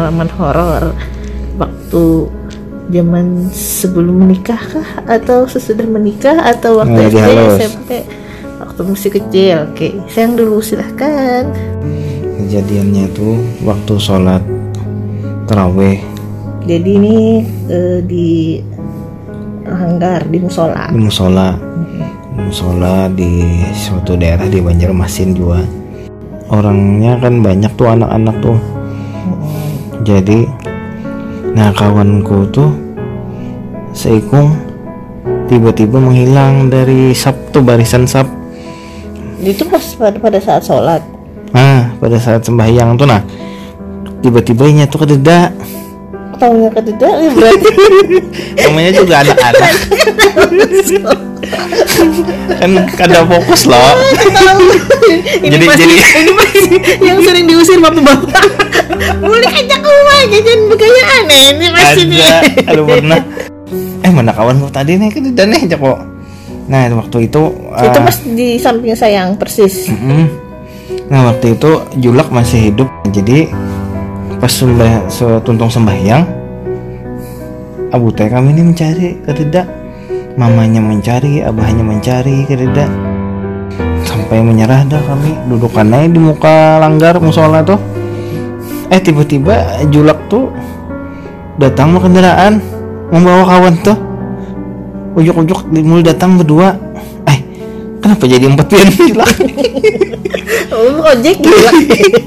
pengalaman horor waktu zaman sebelum menikah kah? Atau sesudah menikah? Atau waktu Nah, SD. SMP waktu masih kecil. Oke sayang dulu silahkan. Kejadiannya tuh waktu sholat terawih. Jadi ini eh, di hanggar di musola. Di musola. Di musola di suatu daerah di Banjarmasin juga. Orangnya kan banyak tuh anak-anak tuh jadi nah kawanku tuh seikung tiba-tiba menghilang dari sap tuh barisan sap itu pas pada, pada saat sholat? Nah pada saat sembahyang tuh nah tiba-tiba tuh kededa tahunya ketidak ya berarti? Namanya juga anak-anak. Kan kada fokus loh. Jadi- jadi- ini pasti yang sering diusir bapak-bapak jajan begaya aneh ini nih ada aduh pernah eh mana kawanku tadi nih kan dan aja kok nah waktu itu itu ah, pas di samping sayang persis. Mm-mm. nah waktu itu julak masih hidup jadi pas sembah setuntung sembahyang abu teh kami ini mencari tidak mamanya mencari abahnya mencari tidak sampai menyerah dah kami dudukan aja di muka langgar musola tuh eh tiba-tiba julak tuh datang mau kendaraan membawa kawan tuh. Ujuk-ujuk mulai datang berdua. Eh kenapa jadi empat pion julak oh, ojek gila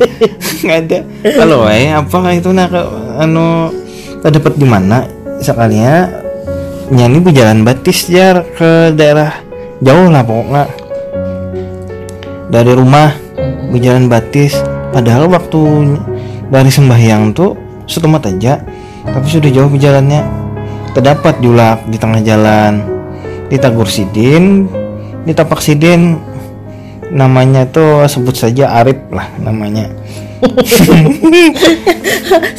nggak ada. Kalau eh apa itu nak? Anu tak dapat di mana? Sekalinya nyanyi berjalan batis jar ke daerah jauh lah pokoknya. Dari rumah berjalan batis. Padahal waktu dari sembahyang tuh setemat aja. Tapi sudah jauh berjalannya. Terdapat julak di tengah jalan. Ditagur sidin ditapak sidin. Namanya tuh sebut saja Arif lah namanya.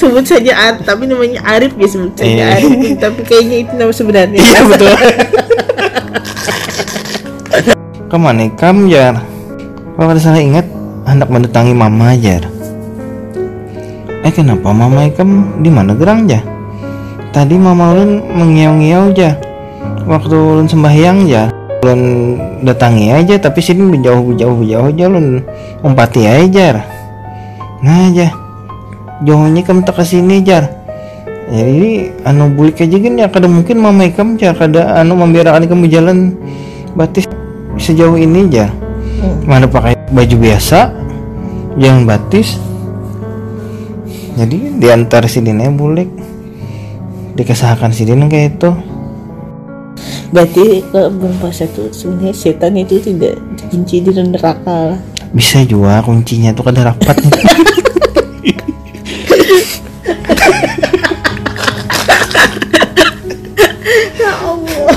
Sebut saja Arif tapi namanya Arif ya sebut saja Iya. Arif. Tapi kayaknya itu nama sebenarnya. Iya betul. Ke mana kamu jar? Kalau ada salah ingat hendak mendatangi mama jar eh kenapa mama ikam di mana gerang ja? Tadi mama ulun mengiau-ngiau ja. Waktu ulun sembahyang ja. Ulun datangi aja tapi sini jauh jauh jauh aja ulun umpati aja nah aja jauhnya kamu tak ke sini jar. Jadi anu bulik aja kan ya. Kada mungkin mama ikam jar kada anu membiarkan kamu jalan. Batis sejauh ini jar mana pakai baju biasa jalan batis jadi diantar si Dina bulik dikesahkan si Dina kayak itu. Berarti kalau belum puasa tuh sebenarnya setan itu tidak dikunci di neraka lah. Bisa juga kuncinya tuh kada rapat. Ya Allah